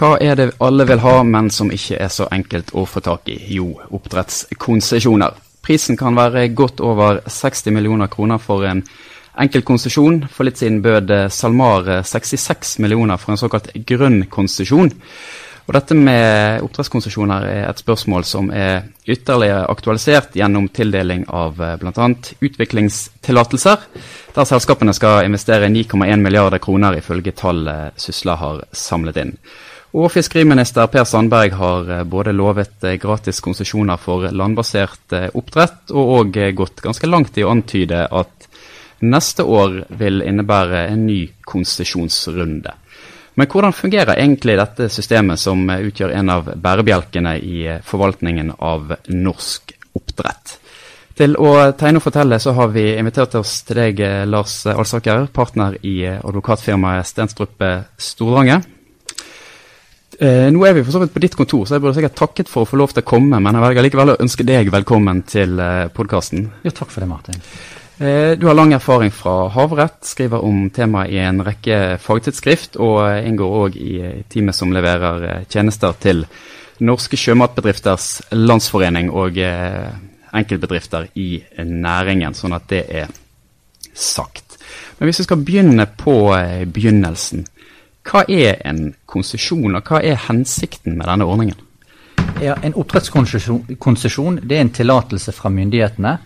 Hva er det alle vil ha, men som ikke er så enkelt å få tak i? Jo, oppdrettskonsesjoner. Prisen kan være godt over 60 millioner kroner for en enkel konsesjon. For litt siden bød SalMar 66 millioner for en såkalt grønn konsesjon. Og dette med oppdrettskonsesjoner er et spørsmål som er ytterligere aktualisert gjennom tildeling av eh, bl.a. utviklingstillatelser, der selskapene skal investere 9,1 milliarder kroner ifølge tall Sysla har samlet inn. Og fiskeriminister Per Sandberg har eh, både lovet eh, gratis konsesjoner for landbasert oppdrett, og òg gått ganske langt i å antyde at neste år vil innebære en ny konsesjonsrunde. Men hvordan fungerer egentlig dette systemet som utgjør en av bærebjelkene i forvaltningen av norsk oppdrett? Til å tegne og fortelle så har vi invitert oss til deg, Lars Alsaker, partner i advokatfirmaet Stenstrup Storlange. Eh, nå er vi for så vidt på ditt kontor, så jeg burde sikkert takket for å få lov til å komme, men jeg velger likevel å ønske deg velkommen til eh, podkasten. Jo, takk for det, Martin. Eh, du har lang erfaring fra havrett, skriver om temaet i en rekke fagtidsskrift, og inngår òg i teamet som leverer eh, tjenester til Norske sjømatbedrifters landsforening og eh, enkeltbedrifter i næringen, sånn at det er sagt. Men hvis vi skal begynne på begynnelsen. Hva er en konsesjon, og hva er hensikten med denne ordningen? Ja, En oppdrettskonsesjon er en tillatelse fra myndighetene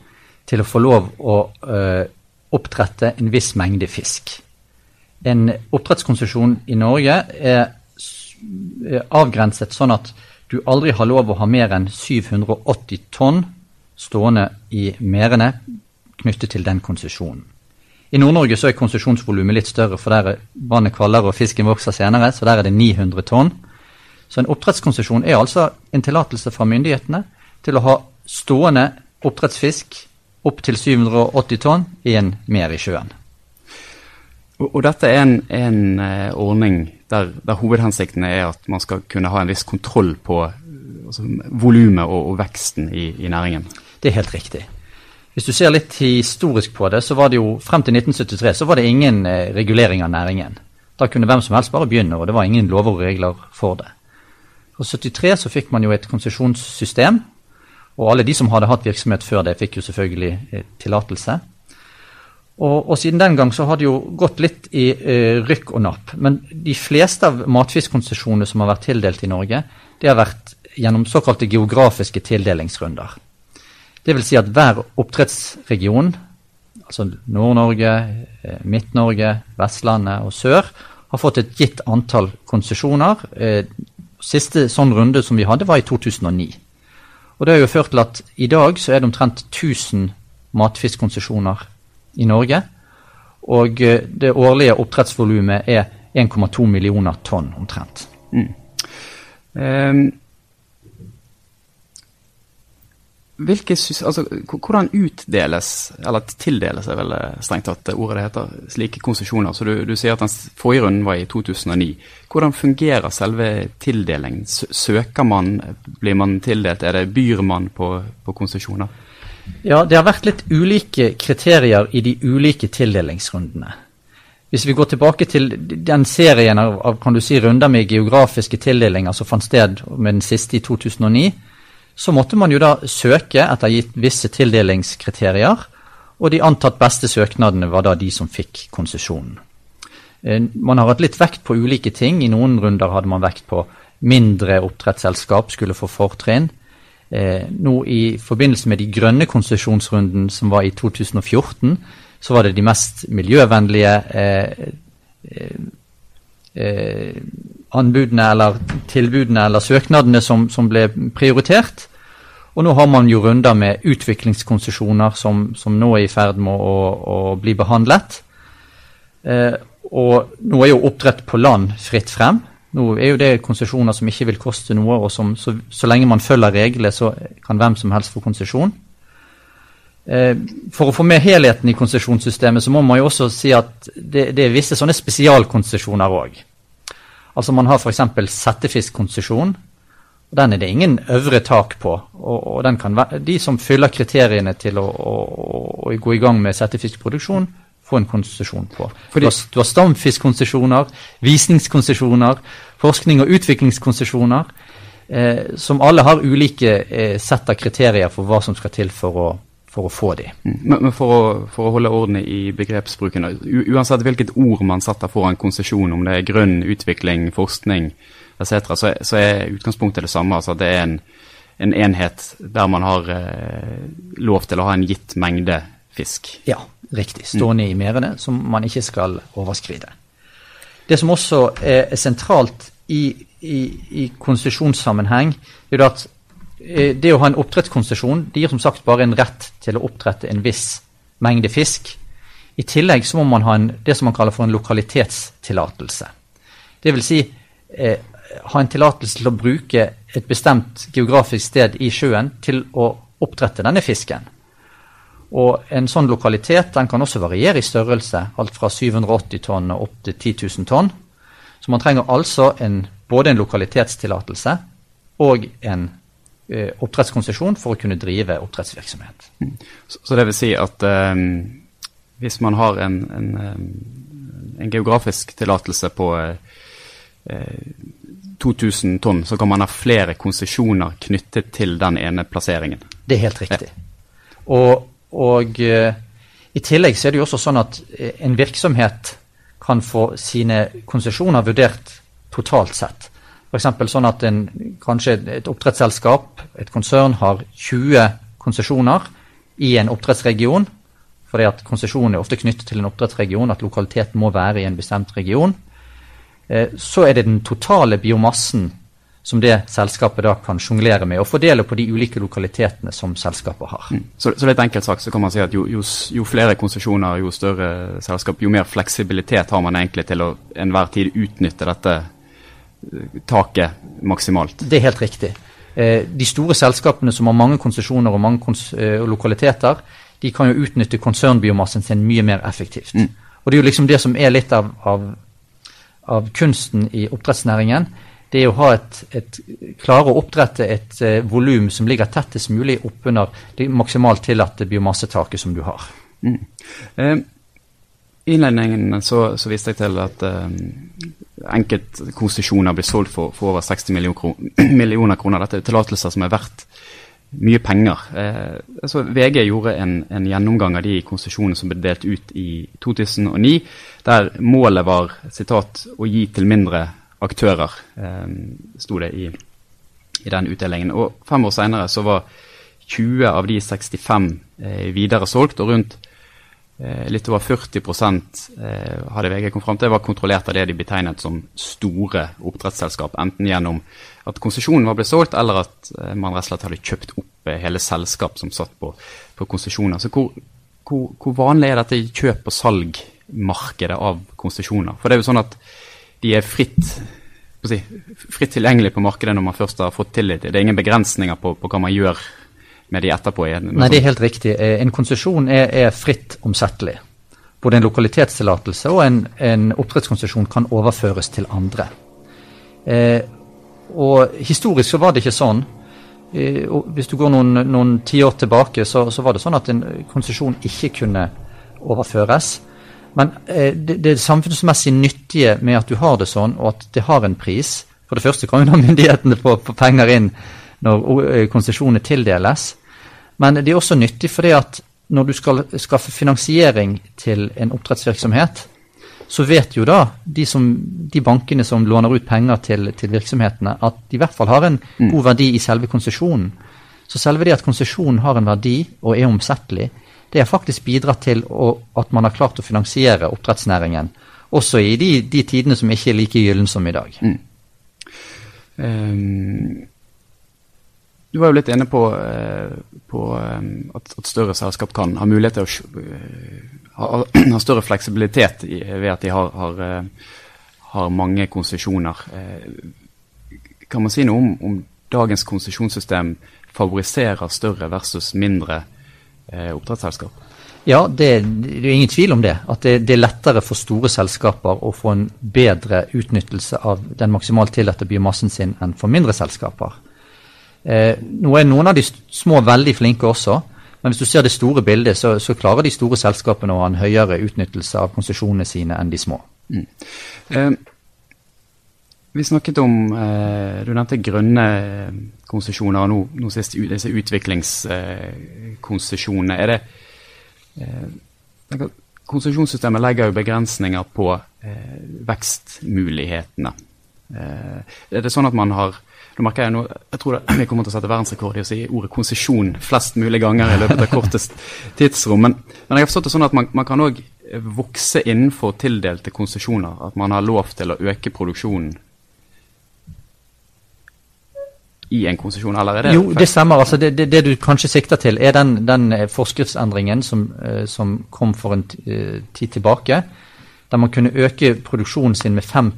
til å få lov å ø, oppdrette en viss mengde fisk. En oppdrettskonsesjon i Norge er avgrenset sånn at du aldri har lov å ha mer enn 780 tonn stående i merdene knyttet til den konsesjonen. I Nord-Norge så er konsesjonsvolumet litt større, for der er vannet kaldere og fisken vokser senere, så der er det 900 tonn. Så en oppdrettskonsesjon er altså en tillatelse fra myndighetene til å ha stående oppdrettsfisk opptil 780 tonn i en mer i sjøen. Og, og dette er en, en uh, ordning der, der, hovedhensikten er at man skal kunne ha en viss kontroll på altså, volumet og, og, veksten i, i, næringen? Det er helt riktig. Hvis du ser litt historisk på det, så var det jo frem til 1973 så var det ingen uh, regulering av næringen. Da kunne hvem som helst bare begynne, og det var ingen lover og regler for det. Fra 73 så fikk man jo et konsesjonssystem og alle de som hadde hatt virksomhet før det, fikk jo selvfølgelig eh, tillatelse. Og, og, siden den gang så har det jo gått litt i eh, rykk og napp. Men de fleste av matfiskkonsesjonene som har vært tildelt i Norge, det har vært gjennom såkalte geografiske tildelingsrunder. Vil si at hver oppdrettsregion, altså Nord-Norge, eh, Midt-Norge, Vestlandet og sør, har fått et gitt antall konsesjoner. Eh, siste sånn runde som vi hadde, var i 2009. Og Det har jo ført til at i dag så er det omtrent 1000 matfiskkonsesjoner i Norge. Og eh, det årlige oppdrettsvolumet er 1,2 millioner tonn omtrent. Mm. Um, Hvilke, altså, hvordan utdeles, eller tildeles er vel strengt tatt ordet det heter, slike konsesjoner? Du, du, sier at den forrige runden var i 2009. Hvordan fungerer selve tildelingen? Søker man, blir man tildelt, er det byr man på, på konsesjoner? Ja, det har vært litt ulike kriterier i de ulike tildelingsrundene. Hvis vi går tilbake til den serien av, av kan du si, runder med geografiske tildelinger som fant sted med den siste i 2009, så måtte man jo da søke etter gitt visse tildelingskriterier, og de antatt beste søknadene var da de som fikk konsesjonen. Eh, man har hatt litt vekt på ulike ting. I noen runder hadde man vekt på mindre oppdrettsselskap skulle få fortrinn. Eh, nå i forbindelse med de grønne konsesjonsrunden som var i 2014, så var det de mest miljøvennlige eh, anbudene eller tilbudene eller søknadene som, som, ble prioritert. Og nå har man jo runder med utviklingskonsesjoner som, som nå er i ferd med å, å bli behandlet. Eh, og nå er jo oppdrett på land fritt frem. Nå er jo det konsesjoner som ikke vil koste noe, og som så, så lenge man følger reglene, så kan hvem som helst få konsesjon. Eh, for å få med helheten i konsesjonssystemet, så må man jo også si at det, det er visse sånne spesialkonsesjoner òg. Altså Man har f.eks. settefiskkonsesjon. Den er det ingen øvre tak på. og, og være, De som fyller kriteriene til å, å, å, gå i gang med settefiskproduksjon, får en konsesjon på. Fordi, du, har, du har stamfiskkonsesjoner, visningskonsesjoner, forskning- og utviklingskonsesjoner, eh, som alle har ulike eh, sett av kriterier for hva som skal til for å, for å få de. Mm. Men, for, å, for, å, holde orden i begrepsbruken, uansett hvilket ord man setter foran konsesjon, om det er grønn utvikling, forskning etc., så, så, er utgangspunktet det samme. altså Det er en, en enhet der man har eh, lov til å ha en gitt mengde fisk. Ja, riktig. Stående mm. i merdene, som man ikke skal overskride. Det som også er sentralt i, i, i konsesjonssammenheng, er at det å ha en oppdrettskonsesjon gir som sagt bare en rett til å oppdrette en viss mengde fisk. I tillegg så må man ha en, det som man kaller for en lokalitetstillatelse. Vil si eh, ha en tillatelse til å bruke et bestemt geografisk sted i sjøen til å oppdrette denne fisken. Og En sånn lokalitet den kan også variere i størrelse, alt fra 780 tonn og opp til 10 000 tonn. Så man trenger altså en, både en lokalitetstillatelse og en eh, oppdrettskonsesjon for å kunne drive oppdrettsvirksomhet. Mm. Så, det vil si at eh, hvis man har en, en, en geografisk tillatelse på eh, 2000 tonn, så kan man ha flere konsesjoner knyttet til den ene plasseringen? Det er helt riktig. Ja. Og og i tillegg så er det jo også sånn at en virksomhet kan få sine konsesjoner vurdert totalt sett. F.eks. sånn at en, kanskje et oppdrettsselskap, et konsern, har 20 konsesjoner i en oppdrettsregion. Fordi at konsesjonen er ofte knyttet til en oppdrettsregion, at lokaliteten må være i en bestemt region. Eh, så er det den totale biomassen som det selskapet da kan sjonglere med og fordele på de ulike lokalitetene som selskapet har. Mm. Så, så litt enkelt sagt så kan man si at jo, jo, jo flere konsesjoner, jo større selskap, jo mer fleksibilitet har man egentlig til å enhver tid utnytte dette taket maksimalt. Det er helt riktig. Eh, de store selskapene som har mange konsesjoner og mange eh, lokaliteter, de kan jo utnytte konsernbiomassen sin mye mer effektivt. Mm. Og det er jo liksom det som er litt av, av, av kunsten i oppdrettsnæringen det er å ha et, et, klare å oppdrette et uh, volum som ligger tettest mulig oppunder det maksimalt tillatte biomassetaket som du har. Mm. Eh, innledningen så, så, viste jeg til at eh, enkeltkonsesjoner blir solgt for, for, over 60 millioner kroner. millioner kroner. Dette er tillatelser som er verdt mye penger. Eh, altså VG gjorde en, en, gjennomgang av de konsesjonene som ble delt ut i 2009, der målet var citat, å gi til mindre aktører, eh, sto det i, i, den utdelingen. Og fem år senere så var 20 av de 65 eh, videre solgt, og rundt litt over 40 eh, hadde VG kommet fram til, var kontrollert av det de betegnet som store oppdrettsselskap. Enten gjennom at konsesjonen var blitt solgt, eller at eh, man rett og slett hadde kjøpt opp eh, hele selskap som satt på, på konsesjoner. Så hvor, hvor, hvor, vanlig er dette kjøp- og salgmarkedet av konsesjoner? For det er jo sånn at de er fritt, si, fritt tilgjengelige på markedet når man først har fått tillit. Det er ingen begrensninger på, på hva man gjør med de etterpå. Nei, det er helt riktig. Eh, en konsesjon er, er, fritt omsettelig. Både en lokalitetstillatelse og en, en oppdrettskonsesjon kan overføres til andre. Eh, og Historisk så var det ikke sånn. Eh, hvis du går noen, noen tiår tilbake, så, så, var det sånn at en konsesjon ikke kunne overføres. Men eh, det, det samfunnsmessig nyttige med at du har det sånn, og at det har en pris For det første kan jo myndighetene få, penger inn når konsesjonene tildeles. Men det er også nyttig fordi at når du skal skaffe finansiering til en oppdrettsvirksomhet, så vet jo da de, som, de bankene som låner ut penger til, til, virksomhetene, at de i hvert fall har en mm. god verdi i selve konsesjonen. Så selve det at konsesjonen har en verdi og er omsettelig, det har faktisk bidratt til å, at man har klart å finansiere oppdrettsnæringen. Også i de, de tidene som ikke er like gyllen som i dag. Mm. Um, du var jo litt inne på, uh, på um, at, at, større selskap kan ha mulighet til å uh, ha, ha, større fleksibilitet ved at de har, har, har mange konsesjoner. kan man si noe om, om dagens konsesjonssystem favoriserer større versus mindre Eh, oppdrettsselskap? Ja, det, det, er ingen tvil om det. At det, det, er lettere for store selskaper å få en bedre utnyttelse av den maksimalt tillatte biomassen sin enn for mindre selskaper. Eh, nå er noen av de små veldig flinke også, Men hvis du ser det store bildet, så, så klarer de store selskapene å ha en høyere utnyttelse av konsesjonene sine enn de små. Mm. Eh, vi snakket om eh, Du nevnte grønne konsesjoner, og nå, sist disse utviklingskonsesjonene. er det eh, Konsesjonssystemet legger jo begrensninger på eh, vekstmulighetene. Eh, er det sånn at man har nå merker Jeg nå, jeg tror det, vi kommer til å sette verdensrekord i å si ordet konsesjon flest mulig ganger i løpet av kortest tidsrom. Men, men, jeg har forstått det sånn at man, man kan òg vokse innenfor tildelte konsesjoner. At man har lov til å øke produksjonen i en konsesjon, eller er det Jo, det stemmer. Altså, det, det, det, du kanskje sikter til, er den, den eh, forskriftsendringen som, uh, som, kom for en uh, tid tilbake, der man kunne øke produksjonen sin med 5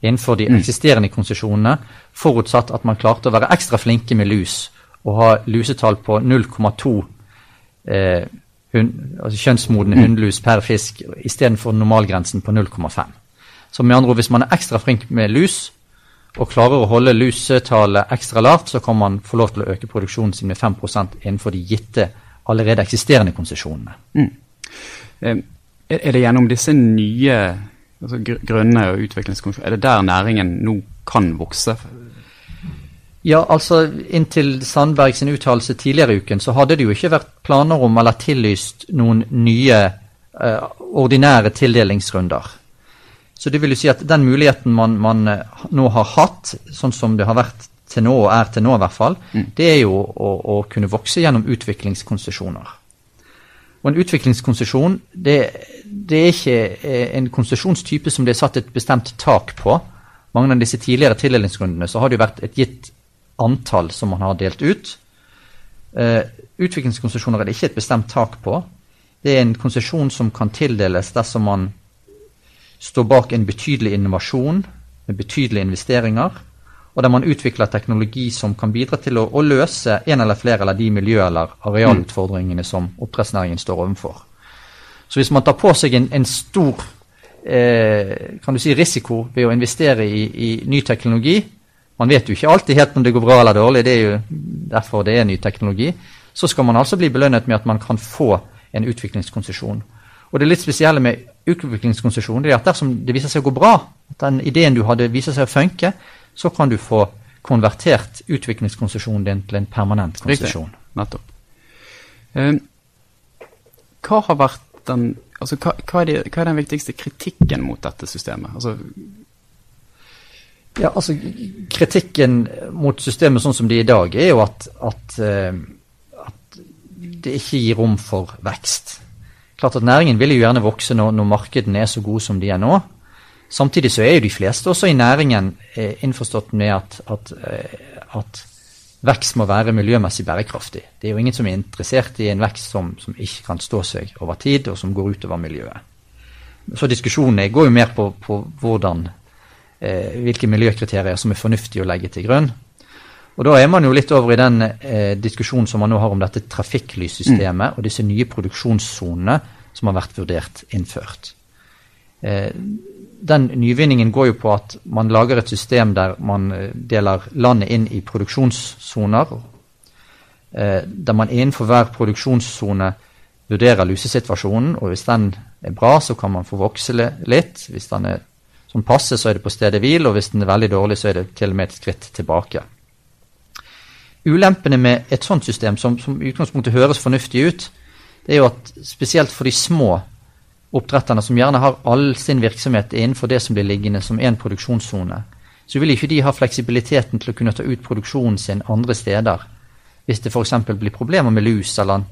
innenfor de mm. eksisterende konsesjonene, forutsatt at man klarte å være ekstra flinke med lus og ha lusetall på 0,2 eh, altså kjønnsmodne hunnlus hundelus per fisk istedenfor normalgrensen på 0,5. Så med andre ord, hvis man er ekstra flink med lus og klarer å holde lusetallet ekstra lavt, så kan man få lov til å øke produksjonen sin med 5 innenfor de gitte, allerede eksisterende konsesjonene. Mm. Eh, er det gjennom disse nye altså grønne og utviklingskonsesjoner, er det der næringen nå kan vokse? Ja, altså Inntil Sandberg sin uttalelse tidligere i uken, så hadde det jo ikke vært planer om eller tillyst noen nye eh, ordinære tildelingsrunder. Så det vil jo si at den muligheten man, man uh, nå har hatt, sånn som det har vært til nå, og er til nå i hvert fall, mm. det er jo å, å, kunne vokse gjennom utviklingskonsesjoner. Og en utviklingskonsesjon det, det, er ikke eh, en konsesjonstype som det er satt et bestemt tak på. Mange av disse tidligere tildelingsrundene så har det jo vært et gitt antall som man har delt ut. Uh, utviklingskonsesjoner er det ikke et bestemt tak på. Det er en konsesjon som kan tildeles dersom man står bak en betydelig innovasjon med betydelige investeringer, og der man utvikler teknologi som kan bidra til å, å løse en eller flere av de miljø- eller arealutfordringene som oppdrettsnæringen står overfor. Så hvis man tar på seg en, en stor eh, kan du si, risiko ved å investere i, i ny teknologi, man vet jo ikke alltid helt om det går bra eller dårlig, det er jo derfor det er ny teknologi. Så skal man altså bli belønnet med at man kan få en utviklingskonsesjon. Og det litt spesielle med utviklingskonsesjon er at dersom det viser seg å gå bra, at den ideen du hadde viser seg å funke, så kan du få konvertert utviklingskonsesjonen din til en permanent konsesjon. Nettopp. Eh, hva har vært den altså, hva, hva, er de, hva, er den viktigste kritikken mot dette systemet? Altså, ja, altså Kritikken mot systemet sånn som det er i dag, er jo at, at, uh, at det ikke gir rom for vekst. Klart at Næringen vil jo gjerne vokse når, når markedene er så gode som de er nå. Samtidig så er jo de fleste også i næringen eh, innforstått med at, at, eh, at, vekst må være miljømessig bærekraftig. Det er jo ingen som er interessert i en vekst som, som ikke kan stå seg over tid, og som går utover miljøet. Så diskusjonene går jo mer på, på hvordan eh, hvilke miljøkriterier som er fornuftig å legge til grunn. Og Da er man jo litt over i den eh, diskusjonen som man nå har om dette trafikklyssystemet mm. og disse nye produksjonssonene som har vært vurdert innført. Eh, den nyvinningen går jo på at man lager et system der man eh, deler landet inn i produksjonssoner. Eh, der man innenfor hver produksjonssone vurderer lusesituasjonen, og hvis den er bra, så kan man få vokse litt. Hvis den er som passe, så er det på stedet hvil, og hvis den er veldig dårlig, så er det til og med et skritt tilbake. Ulempene med et sånt system, som, som i utgangspunktet høres fornuftig ut, det er jo at spesielt for de små oppdretterne, som gjerne har all sin virksomhet innenfor det som blir liggende som én produksjonssone, så vil ikke de ha fleksibiliteten til å kunne ta ut produksjonen sin andre steder. Hvis det f.eks. blir problemer med lus eller,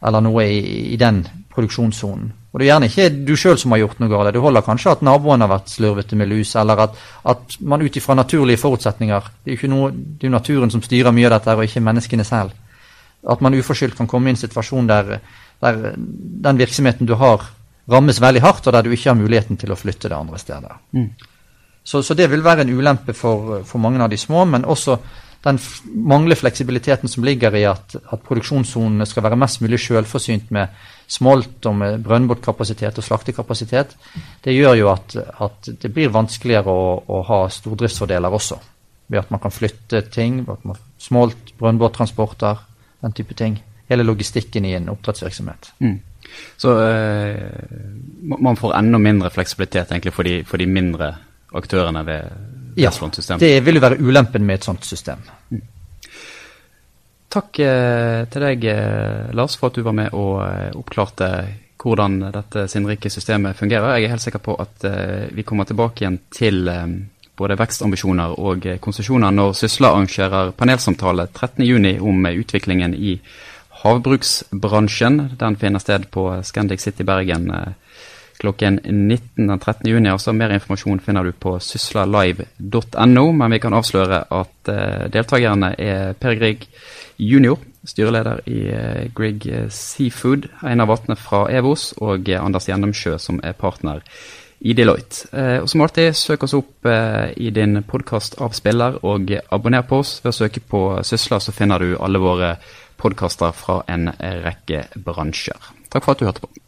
eller noe i, i den produksjonssonen. Og det er gjerne ikke du sjøl som har gjort noe galt. Det holder kanskje at naboen har vært slurvete med lus, eller at, at man ut ifra naturlige forutsetninger Det er jo noe, det er naturen som styrer mye av dette, og ikke menneskene selv. At man uforskyldt kan komme i en situasjon der, der den virksomheten du har, rammes veldig hardt, og der du ikke har muligheten til å flytte det andre steder. Mm. Så, så, det vil være en ulempe for, for mange av de små, men også den manglende fleksibiliteten som ligger i at, at produksjonssonene skal være mest mulig selvforsynt med smolt og med brønnbåtkapasitet og slaktekapasitet, det gjør jo at, at det blir vanskeligere å, å, ha stordriftsfordeler også. Ved at man kan flytte ting, at man, smolt, brønnbåttransporter, den type ting, hele logistikken i en oppdrettsvirksomhet. Mm. Så uh, man får enda mindre fleksibilitet egentlig for de, for de mindre aktørene ved, ved ja, systemet? det vil jo være ulempen med et sånt system. Mm. Takk uh, til deg, Lars, for at du var med og oppklarte hvordan dette sinnrike systemet fungerer. Jeg er helt sikker på at vi kommer tilbake igjen til både vekstambisjoner og konsesjoner når Sysla arrangerer panelsamtale 13.6 om utviklingen i havbruksbransjen. Den finner sted på Scandic City Bergen eh, klokken 19 den 13. juni. Altså, mer informasjon finner du på syslalive.no, men vi kan avsløre at uh, deltakerne er Per Grieg junior, styreleder i uh, Grieg Seafood, Einar Vatne fra Evos og uh, Anders Gjennomsjø, som er partner i Deloitte. Eh, og som alltid, søk oss opp eh, i din podkastavspiller og abonner på oss. Ved å søke på Sysla så finner du alle våre podkaster fra en rekke bransjer. Takk for at du hørte på.